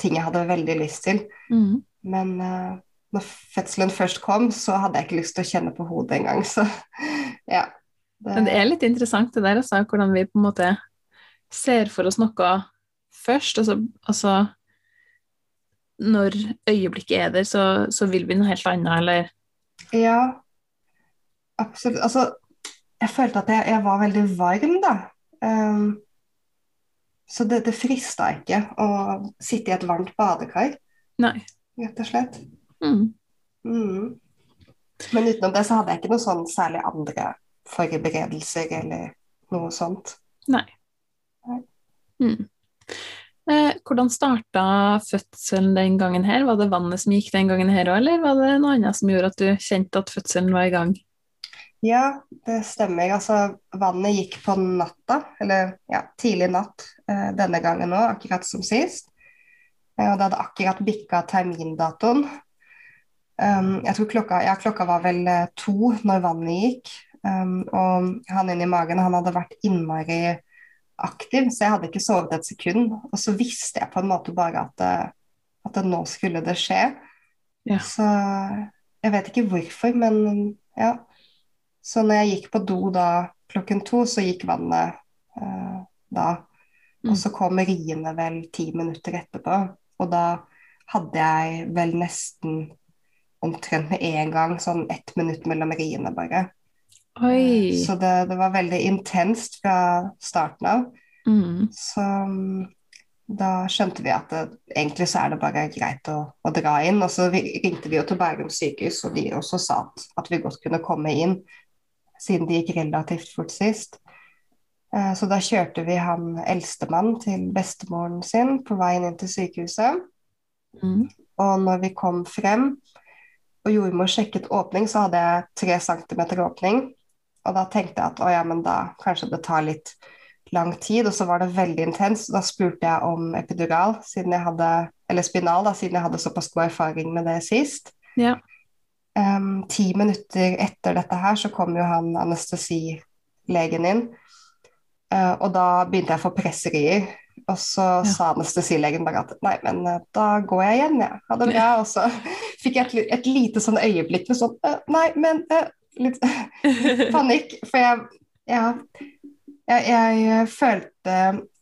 ting jeg hadde veldig lyst til. Mm. Men eh, når fødselen først kom, så hadde jeg ikke lyst til å kjenne på hodet engang, så ja. Men det er litt interessant det der, altså, hvordan vi på en måte ser for oss noe først, Altså, altså, når øyeblikket er der, så, så vil vi noe helt annet, eller Ja, absolutt. Altså, jeg følte at jeg, jeg var veldig varm, da. Um, så det, det frista ikke å sitte i et varmt badekar, Nei. rett og slett. Mm. Mm. Men utenom det så hadde jeg ikke noe sånn særlig andre forberedelser eller noe sånt. Nei. Mm. Eh, hvordan starta fødselen den gangen her? Var det vannet som gikk den gangen her òg, eller var det noe annet som gjorde at du kjente at fødselen var i gang? Ja, det stemmer. Altså, vannet gikk på natta, eller ja, tidlig natt eh, denne gangen òg, akkurat som sist. Eh, og det hadde akkurat bikka termindatoen. Um, jeg tror klokka, ja, klokka var vel eh, to når vannet gikk. Um, og han inni magen han hadde vært innmari aktiv, så jeg hadde ikke sovet et sekund. Og så visste jeg på en måte bare at, det- at det nå skulle det skje. Ja. Så jeg vet ikke hvorfor, men ja. Så når jeg gikk på do da klokken to, så gikk vannet eh, da. Mm. Og så kom riene vel ti minutter etterpå. Og da hadde jeg vel nesten omtrent med en gang sånn ett minutt mellom riene, bare. Oi! Så det, det var veldig intenst fra starten av. Mm. Så mm, da skjønte vi at det, egentlig så er det bare greit å, å dra inn. Og så vi, ringte vi jo til Bærum sykehus, og de også sa at, at vi godt kunne komme inn, siden det gikk relativt fort sist. Eh, Så da kjørte vi han eldstemann til bestemoren sin på veien inn til sykehuset. Mm. Og når vi kom frem og jordmor sjekket åpning, så hadde jeg tre centimeter åpning. Og da tenkte jeg at å ja, men da kanskje det tar litt lang tid. Og så var det veldig intenst. Da spurte jeg om epidural, siden jeg hadde, eller spinal, da, siden jeg hadde såpass god erfaring med det sist. Ja. Um, ti minutter etter dette her så kom jo han anestesilegen inn. Uh, og da begynte jeg å få presserier. Og så Ja. sa anestesilegen bare at nei, men eh, da går jeg igjen, jeg. Ha det bra. Og så (laughs) fikk jeg et, et lite sånn øyeblikk med sånn «Øh, Nei, men øh, Litt (laughs) panikk. For jeg, ja, jeg, jeg følte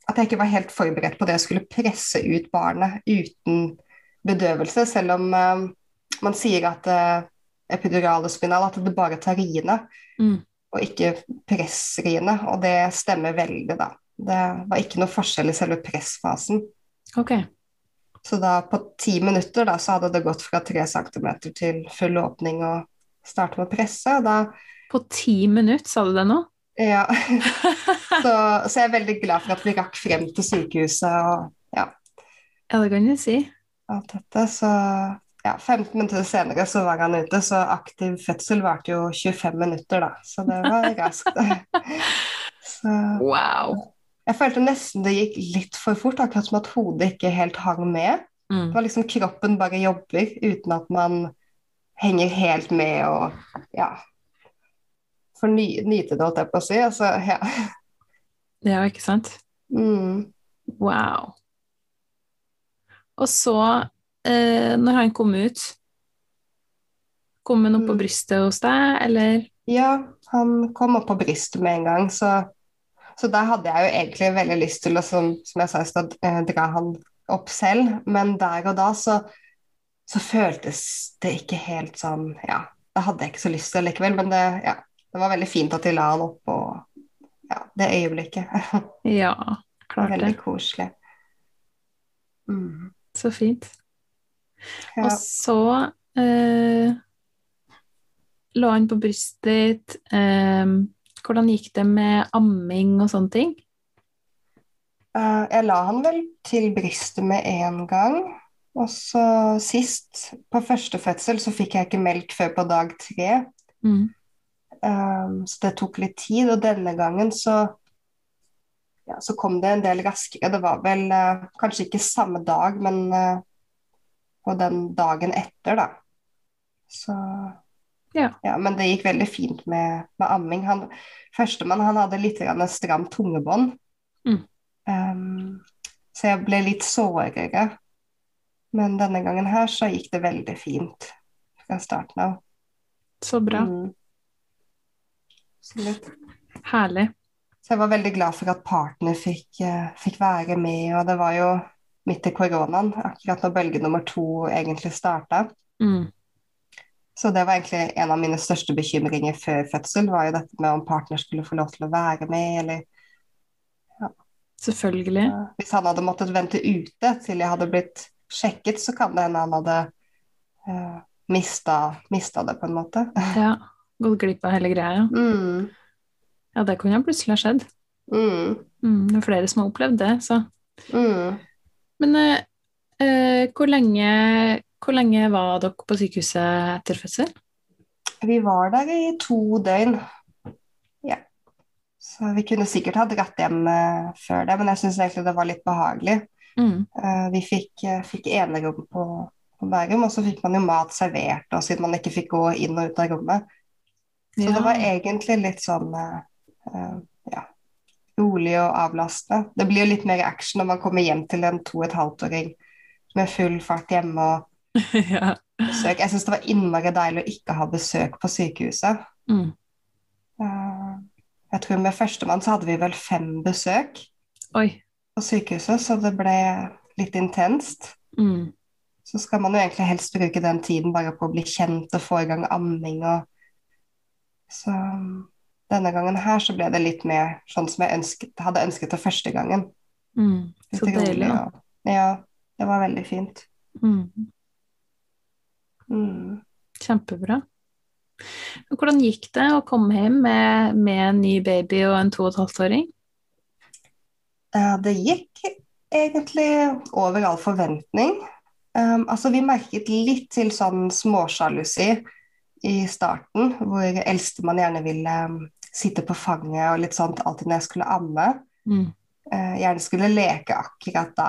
at jeg ikke var helt forberedt på det å skulle presse ut barnet uten bedøvelse, selv om uh, man sier at uh, epidural og spinal at det bare tar riene, Mm. og ikke pressriene. Og det stemmer veldig, da. Det var ikke noe forskjell i selve pressfasen. Ok. Så da på ti minutter da, så hadde det gått fra tre centimeter til full åpning og starte med å presse. Da, På ti minutter, sa du det nå? ja. (laughs) så, så jeg er veldig glad for at vi rakk frem til sykehuset og ja, Ja, det kan du si. alt dette. Så ja, 15 minutter senere så var han ute, så aktiv fødsel varte jo 25 minutter, da. Så det var raskt. (laughs) så Wow. Jeg følte nesten det gikk litt for fort, akkurat som at hodet ikke helt hang med. Mm. Det var liksom kroppen bare jobber uten at man henger helt med og ja Får ny, nyte det, holdt jeg på å si. Altså, ja. (laughs) Ja, ikke sant? Mm. Wow. Og så, eh, når han kom ut Kom han opp på Mm. brystet hos deg, eller Ja, han kom opp på brystet med en gang, så, så da hadde jeg jo egentlig veldig lyst til å, som, som jeg sa i stad, eh, dra han opp selv, men der og da så, så føltes det ikke helt sånn Ja, det hadde jeg ikke så lyst til likevel, men det, ja, det var veldig fint at de la han opp og ja, det øyeblikket. (laughs) Ja, klart veldig det. koselig. Mm. Så fint. Ja. Og så eh, lå han på brystet ditt. Eh, hvordan gikk det med amming og sånne ting? Uh, jeg la han vel til bristet med en gang. Og så sist, på første fødsel, så fikk jeg ikke melk før på dag tre. Mm. Um, så det tok litt tid, og denne gangen så ja, så kom det en del raskere. Det var vel uh, kanskje ikke samme dag, men uh, på den dagen etter, da. Så Ja. Men det gikk veldig fint med, med amming. Han, Førstemann han hadde litt stramt tungebånd. Mm. Um, så jeg ble litt sårere. Men denne gangen her så gikk det veldig fint fra starten av. Så bra. Mm. Absolutt. Herlig. Så jeg var veldig glad for at partner fikk, eh, fikk være med, og det var jo midt i koronaen, akkurat når bølge nummer to egentlig starta. Mm. Så det var egentlig en av mine største bekymringer før fødsel, var jo dette med om partner skulle få lov til å være med, eller Selvfølgelig. Hvis han hadde måttet vente ute til jeg hadde blitt sjekket, så kan det hende han hadde uh, mista, mista det, på en måte. (laughs) Ja. Gått glipp av hele greia. Mm. Ja, det kunne plutselig ha skjedd. Mm. Mm. Er flere som har opplevd det, så. Mm. Men uh, uh, hvor, lenge, hvor lenge var dere på sykehuset etter fødsel? Vi var der i to døgn. Ja. Så vi kunne sikkert ha dratt hjem eh, før det, men jeg syns egentlig det var litt behagelig. Mm. Eh, vi fikk, eh, fikk enerom på, på Bærum, og så fikk man jo mat servert, og siden man ikke fikk gå inn og ut av rommet. Så Ja. det var egentlig litt sånn ja, rolig og avlastende. Det blir jo litt mer action når man kommer hjem til en to og et halvt åring med full fart hjemme og (laughs) ja. besøk. Jeg syns det var innmari deilig å ikke ha besøk på sykehuset. Mm. Eh, jeg tror med førstemann så hadde vi vel fem besøk Oi. på sykehuset, så det ble litt intenst. Mm. Så skal man jo egentlig helst bruke den tiden bare på å bli kjent og få i gang amming og Så denne gangen her så ble det litt mer sånn som jeg ønsket, hadde ønsket det første gangen. Mm. Så deilig, da. Ja, det var veldig fint. Mm. Mm. Kjempebra. Hvordan gikk det å komme hjem med, med en ny baby og en to og et halvt åring? Det gikk egentlig over all forventning. Um, altså, vi merket litt til sånn småsjalusi i starten, hvor eldstemann gjerne ville um, sitte på fanget og litt sånt alltid når jeg skulle amme. Mm. Uh, gjerne skulle leke akkurat da.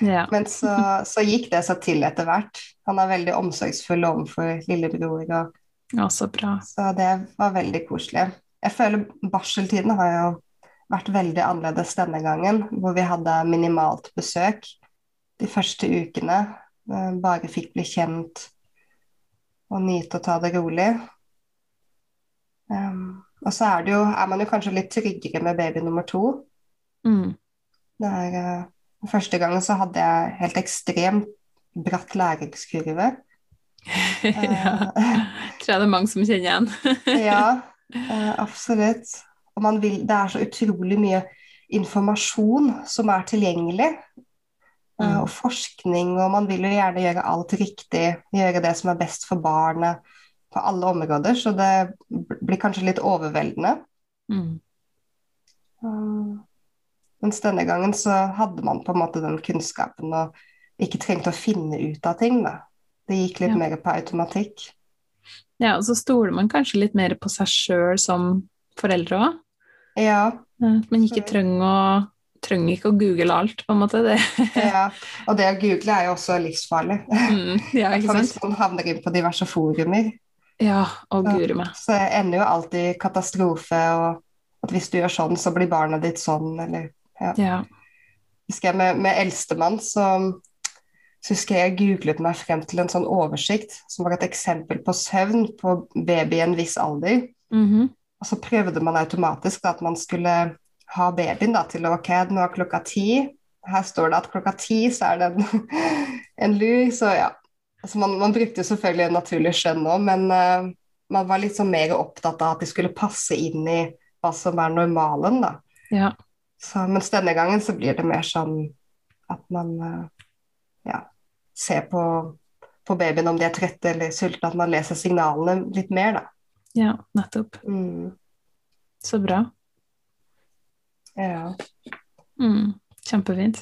Ja. Men så, (laughs) så gikk det seg til etter hvert. Han er veldig omsorgsfull overfor lillebror, og ja, så bra. så det var veldig koselig. Jeg føler barseltiden har jo vært veldig annerledes denne gangen, hvor vi hadde minimalt besøk de første ukene. eh, Bare fikk bli kjent og nyte å ta det rolig. Um, og så er, det jo, er man jo kanskje litt tryggere med baby nummer to. Mm. Det er, eh, første gangen så hadde jeg helt ekstremt bratt læringskurve. (laughs) ja. Tror jeg det er mange som kjenner igjen. (laughs) Ja, eh, absolutt. Og man vil, det er så utrolig mye informasjon som er tilgjengelig. eh, Mm. Og forskning, og man vil jo gjerne gjøre alt riktig, gjøre det som er best for barnet på alle områder, så det blir kanskje litt overveldende. Mm. Mens denne gangen så hadde man på en måte den kunnskapen og ikke trengte å finne ut av ting, da. Det gikk litt Ja. mer på automatikk. Ja, og så stoler man kanskje litt mer på seg sjøl som foreldre òg. Ja, At man ikke trenger å, trenger ikke å google alt, på en måte. Det. (laughs) ja. Og det å google er jo også livsfarlig. (laughs) Mm, ja, ikke For hvis sant? man havner inn på diverse forumer, Ja, og guri meg. så ender jo alltid katastrofe, og at hvis du gjør sånn, så blir barnet ditt sånn, eller Ja. Husker jeg med, med eldstemann, så, så husker jeg googlet meg frem til en sånn oversikt som var et eksempel på søvn på baby i en viss alder. Mhm. Og så prøvde man automatisk da, at man skulle ha babyen da, til Ok, nå er klokka ti. Her står det at klokka ti så er det en, (laughs) en lur, så ja. Altså man, man brukte selvfølgelig selvfølgelig naturlig skjønn òg, men uh, man var litt sånn mer opptatt av at de skulle passe inn i hva som er normalen, da. Ja. Så, mens denne gangen så blir det mer sånn at man eh, ja, ser på, på babyen om de er trette eller sultne, at man leser signalene litt mer, da. ja, nettopp. Mm, Så bra. ja. Mm. Kjempefint.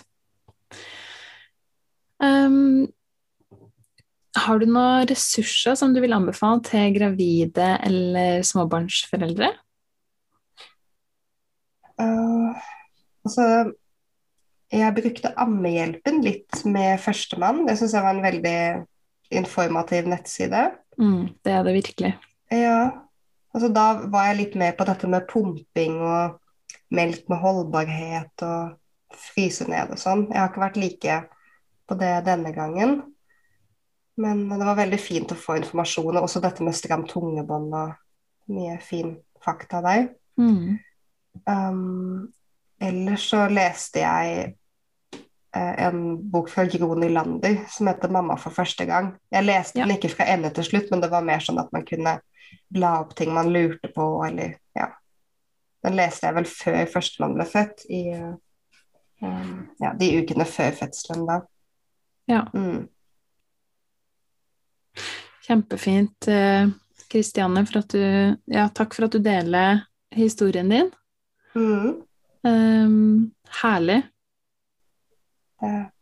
Um, har du noen ressurser som du vil anbefale til gravide eller småbarnsforeldre? Eh, altså, jeg brukte Ammehjelpen litt med førstemann. Det syns jeg var en veldig informativ nettside. Mm, det er det virkelig. Ja, altså da var jeg litt med på dette med pumping og melk med holdbarhet og fryse ned og sånn. Jeg har ikke vært like på det denne gangen. Men det var veldig fint å få informasjon, og også dette med stramt tungebånd og mye fin fakta der. Mm. Um, ellers så leste jeg eh, en bok fra Gro Nylander som heter 'Mamma for første gang'. Jeg leste Ja. den ikke fra ende til slutt, men det var mer sånn at man kunne bla opp ting man lurte på, eller ja. Den leste jeg vel før førstemann ble født, i eh, ja, de ukene før fødselen da. Ja. Mm. Kjempefint, eh, Kristianne, du Ja, takk for at du deler historien din. Mm. Ehm, herlig.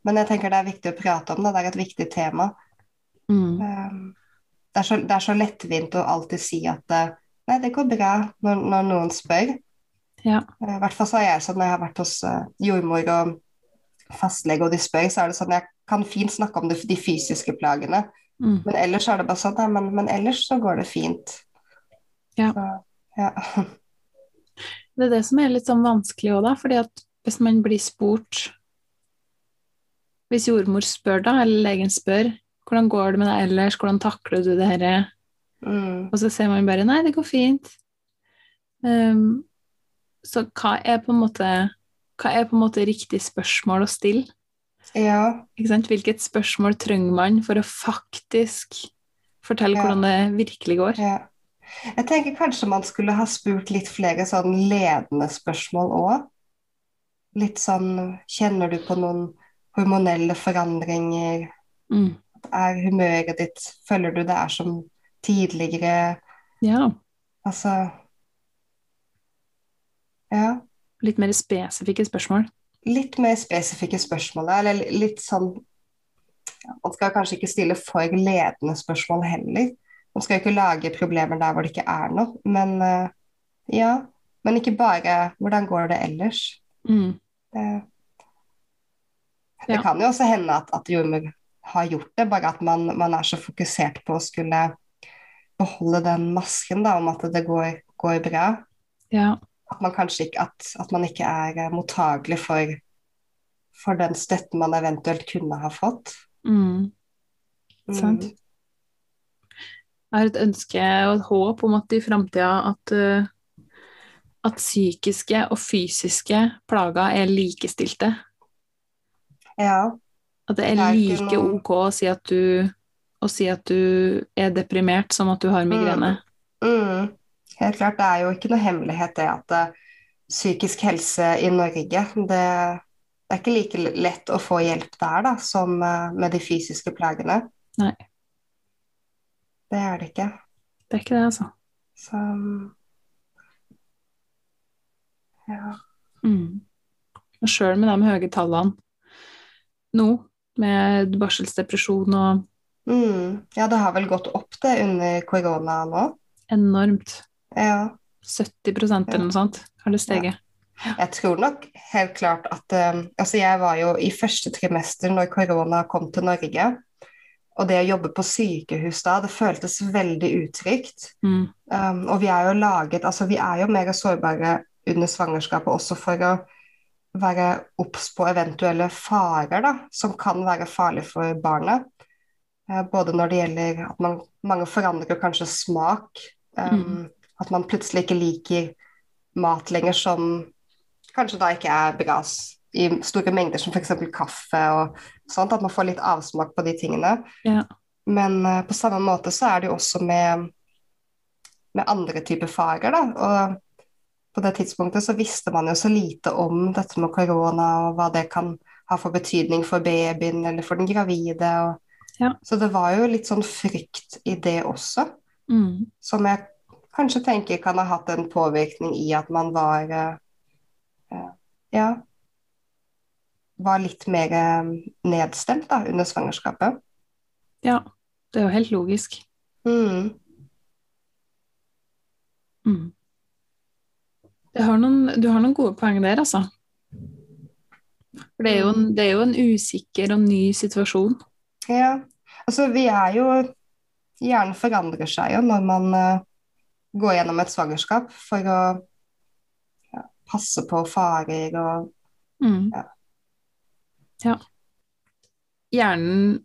Men jeg tenker det er viktig å prate om det, det er et viktig tema. Mm. Um, det, er så, det er så lettvint å alltid si at eh, nei, det går bra når, når noen spør. Ja. Eh, I hvert fall så er jeg sånn når jeg har vært hos eh, jordmor og fastlege og de spør, så er det sånn jeg kan fint snakke om det, de fysiske plagene. Mm. Men ellers er det bare sånn, men, men ellers så går det fint. Ja. Så, ja. (laughs) Det er det som er litt sånn vanskelig òg, da. fordi at hvis man blir spurt Hvis jordmor spør, da, eller legen spør hvordan går det med deg ellers, hvordan takler du det her? Mm, Og så ser man bare nei, det går fint. Um, så hva er på en måte hva er på en måte riktig spørsmål å stille? ja. Ikke sant? Hvilket spørsmål trenger man for å faktisk fortelle Ja. hvordan det virkelig går? Ja. Jeg tenker kanskje man skulle ha spurt litt flere sånn ledende spørsmål òg. Litt sånn Kjenner du på noen hormonelle forandringer? Mm. Er humøret ditt Føler du det er som tidligere? Ja. Altså Ja. Litt mer spesifikke spørsmål. Litt mer spesifikke spørsmål, eller litt sånn Man skal kanskje ikke stille for ledende spørsmål heller. Man skal jo ikke lage problemer der hvor det ikke er noe. Men eh, ja. Men ikke bare 'hvordan går det ellers'? Mm. Det, det Ja. kan jo også hende at, at jordmor har gjort det, bare at man, man er så fokusert på å skulle beholde den masken da, om at det går, går bra. Ja. At man kanskje ikke, at, at man ikke er eh, mottagelig for, for den støtten man eventuelt kunne ha fått. Mm. Sant. Mm. Jeg har et ønske og et håp om at i framtida at, eh, at psykiske og fysiske plager er likestilte. Ja. At det er like ok å si at du si at du er deprimert som at du har migrene. Mm. Helt klart, det er jo ikke noe hemmelighet det at eh, psykisk helse i Norge, det, det er ikke like lett å få hjelp der da, som eh, med de fysiske plagene. Nei. Det er det ikke. Det er ikke det, altså. Så ja. Mm. Og sjøl med de høye tallene nå, med barselsdepresjon og Mm. ja, det har vel gått opp det under korona nå. enormt Ja. 70% eller noe sånt har det steget. Jeg tror nok helt klart at um, Altså, jeg var jo i første trimester når korona kom til Norge. Og det å jobbe på sykehus da, det føltes veldig utrygt. Mm. Um, og vi er jo laget Altså, vi er jo mer sårbare under svangerskapet også for å være obs på eventuelle farer da, som kan være farlige for barnet. Uh, både når det gjelder at man, mange forandrer kanskje smak. Um, mm. At man plutselig ikke liker mat lenger som kanskje da ikke er bra i store mengder, som f.eks. kaffe og sånt. At man får litt avsmak på de tingene. Ja. Men uh, på samme måte så er det jo også med, med andre typer farer, da. Og på det tidspunktet så visste man jo så lite om dette med korona og hva det kan ha for betydning for babyen eller for den gravide. Og, ja. Så det var jo litt sånn frykt i det også, mm. som jeg kanskje tenker kan ha hatt en påvirkning i at man var uh, Ja var litt mer uh, nedstemt da, under svangerskapet. Ja, det er jo helt logisk. Mm. Mm. Har noen, du har noen gode poeng der, altså. For det er, jo en, det er jo en usikker og ny situasjon. Ja. Altså, vi er jo Hjernen forandrer seg jo når man uh, går gjennom et svangerskap for å ja, passe på farer og mm. ja. Ja. Hjernen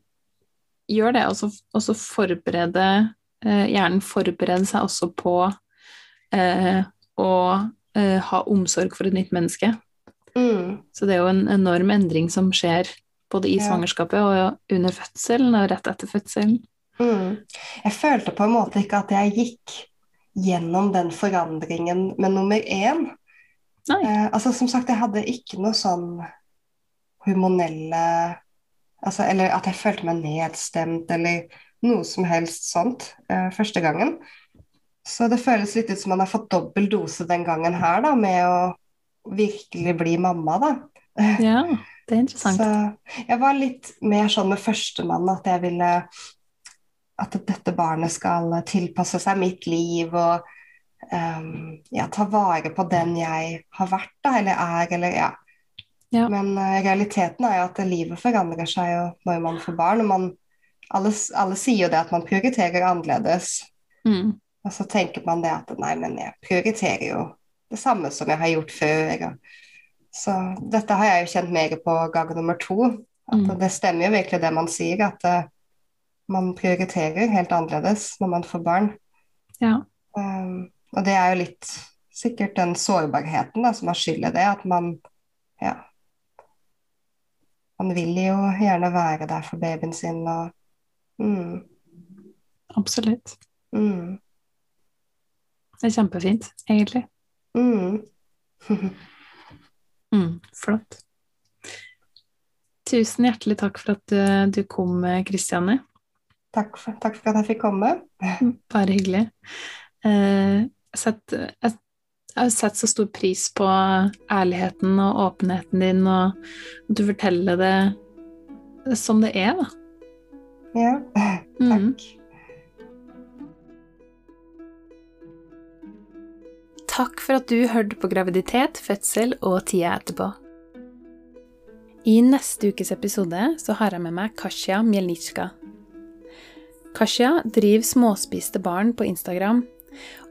gjør det, og så forberede eh, Hjernen forbereder seg også på eh, å eh, ha omsorg for et nytt menneske. Mm. Så det er jo en enorm endring som skjer både i ja. svangerskapet og under fødselen og rett etter fødselen. Mm. Jeg følte på en måte ikke at jeg gikk gjennom den forandringen med nummer én. Eh, altså Som sagt, jeg hadde ikke noe sånn hormonelle altså, Eller at jeg følte meg nedstemt eller noe som helst sånt eh, første gangen. Så det føles litt ut som man har fått dobbel dose den gangen her, da, med å virkelig bli mamma, da. (laughs) Ja, det er interessant. Så jeg var litt mer sånn med førstemann at jeg ville at dette barnet skal tilpasse seg mitt liv og um, ja, ta vare på den jeg har vært, da, eller er, eller ja. Ja. Men uh, realiteten er jo at livet forandrer seg jo når man får barn. og man, alle, alle sier jo det at man prioriterer annerledes. Mm. Og så tenker man det at nei, men jeg prioriterer jo det samme som jeg har gjort før. Så dette har jeg jo kjent mer på gang nummer to. At mm. det stemmer jo virkelig det man sier, at uh, man prioriterer helt annerledes når man får barn. Ja. Um, og det er jo litt sikkert den sårbarheten da, som har skyld i det, at man ja Man vil jo gjerne være der for babyen sin og mm. Absolutt. Mm. Det er kjempefint, egentlig. Mm. (laughs) mm, flott. Tusen hjertelig takk for at eh, du kom, Kristianne. Takk, takk for, at jeg fikk komme. Bare hyggelig. Eh, sett, jeg, jeg har sett så stor pris på ærligheten og åpenheten din, og at du forteller det som det er, da. Ja, takk. Mm. Takk for at du hørte på graviditet, fødsel og tida etterpå. I neste ukes episode så har jeg med meg Kasia Mjelnitsjka. Kasia driver Småspiste barn på Instagram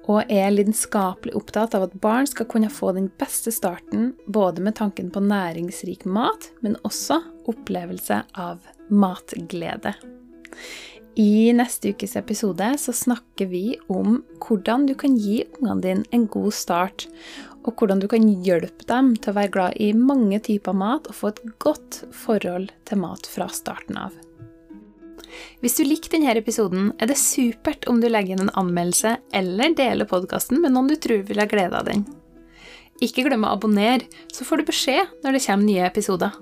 og er lidenskapelig opptatt av at barn skal kunne få den beste starten både med tanken på næringsrik mat, men også opplevelse av matglede. I neste ukes episode så snakker vi om hvordan du kan gi ungene dine en god start, og hvordan du kan hjelpe dem til å være glad i mange typer mat og få et godt forhold til mat fra starten av. Hvis du likte denne episoden, er det supert om du legger inn en anmeldelse eller deler podkasten med noen du tror vil ha glede av den. Ikke glem å abonnere, så får du beskjed når det kommer nye episoder.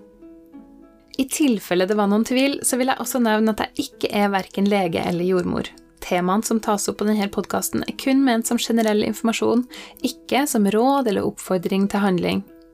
I tilfelle det var noen tvil, så vil jeg også nevne at jeg ikke er verken lege eller jordmor. Temaene som tas opp på denne podkasten, er kun ment som generell informasjon, ikke som råd eller oppfordring til handling.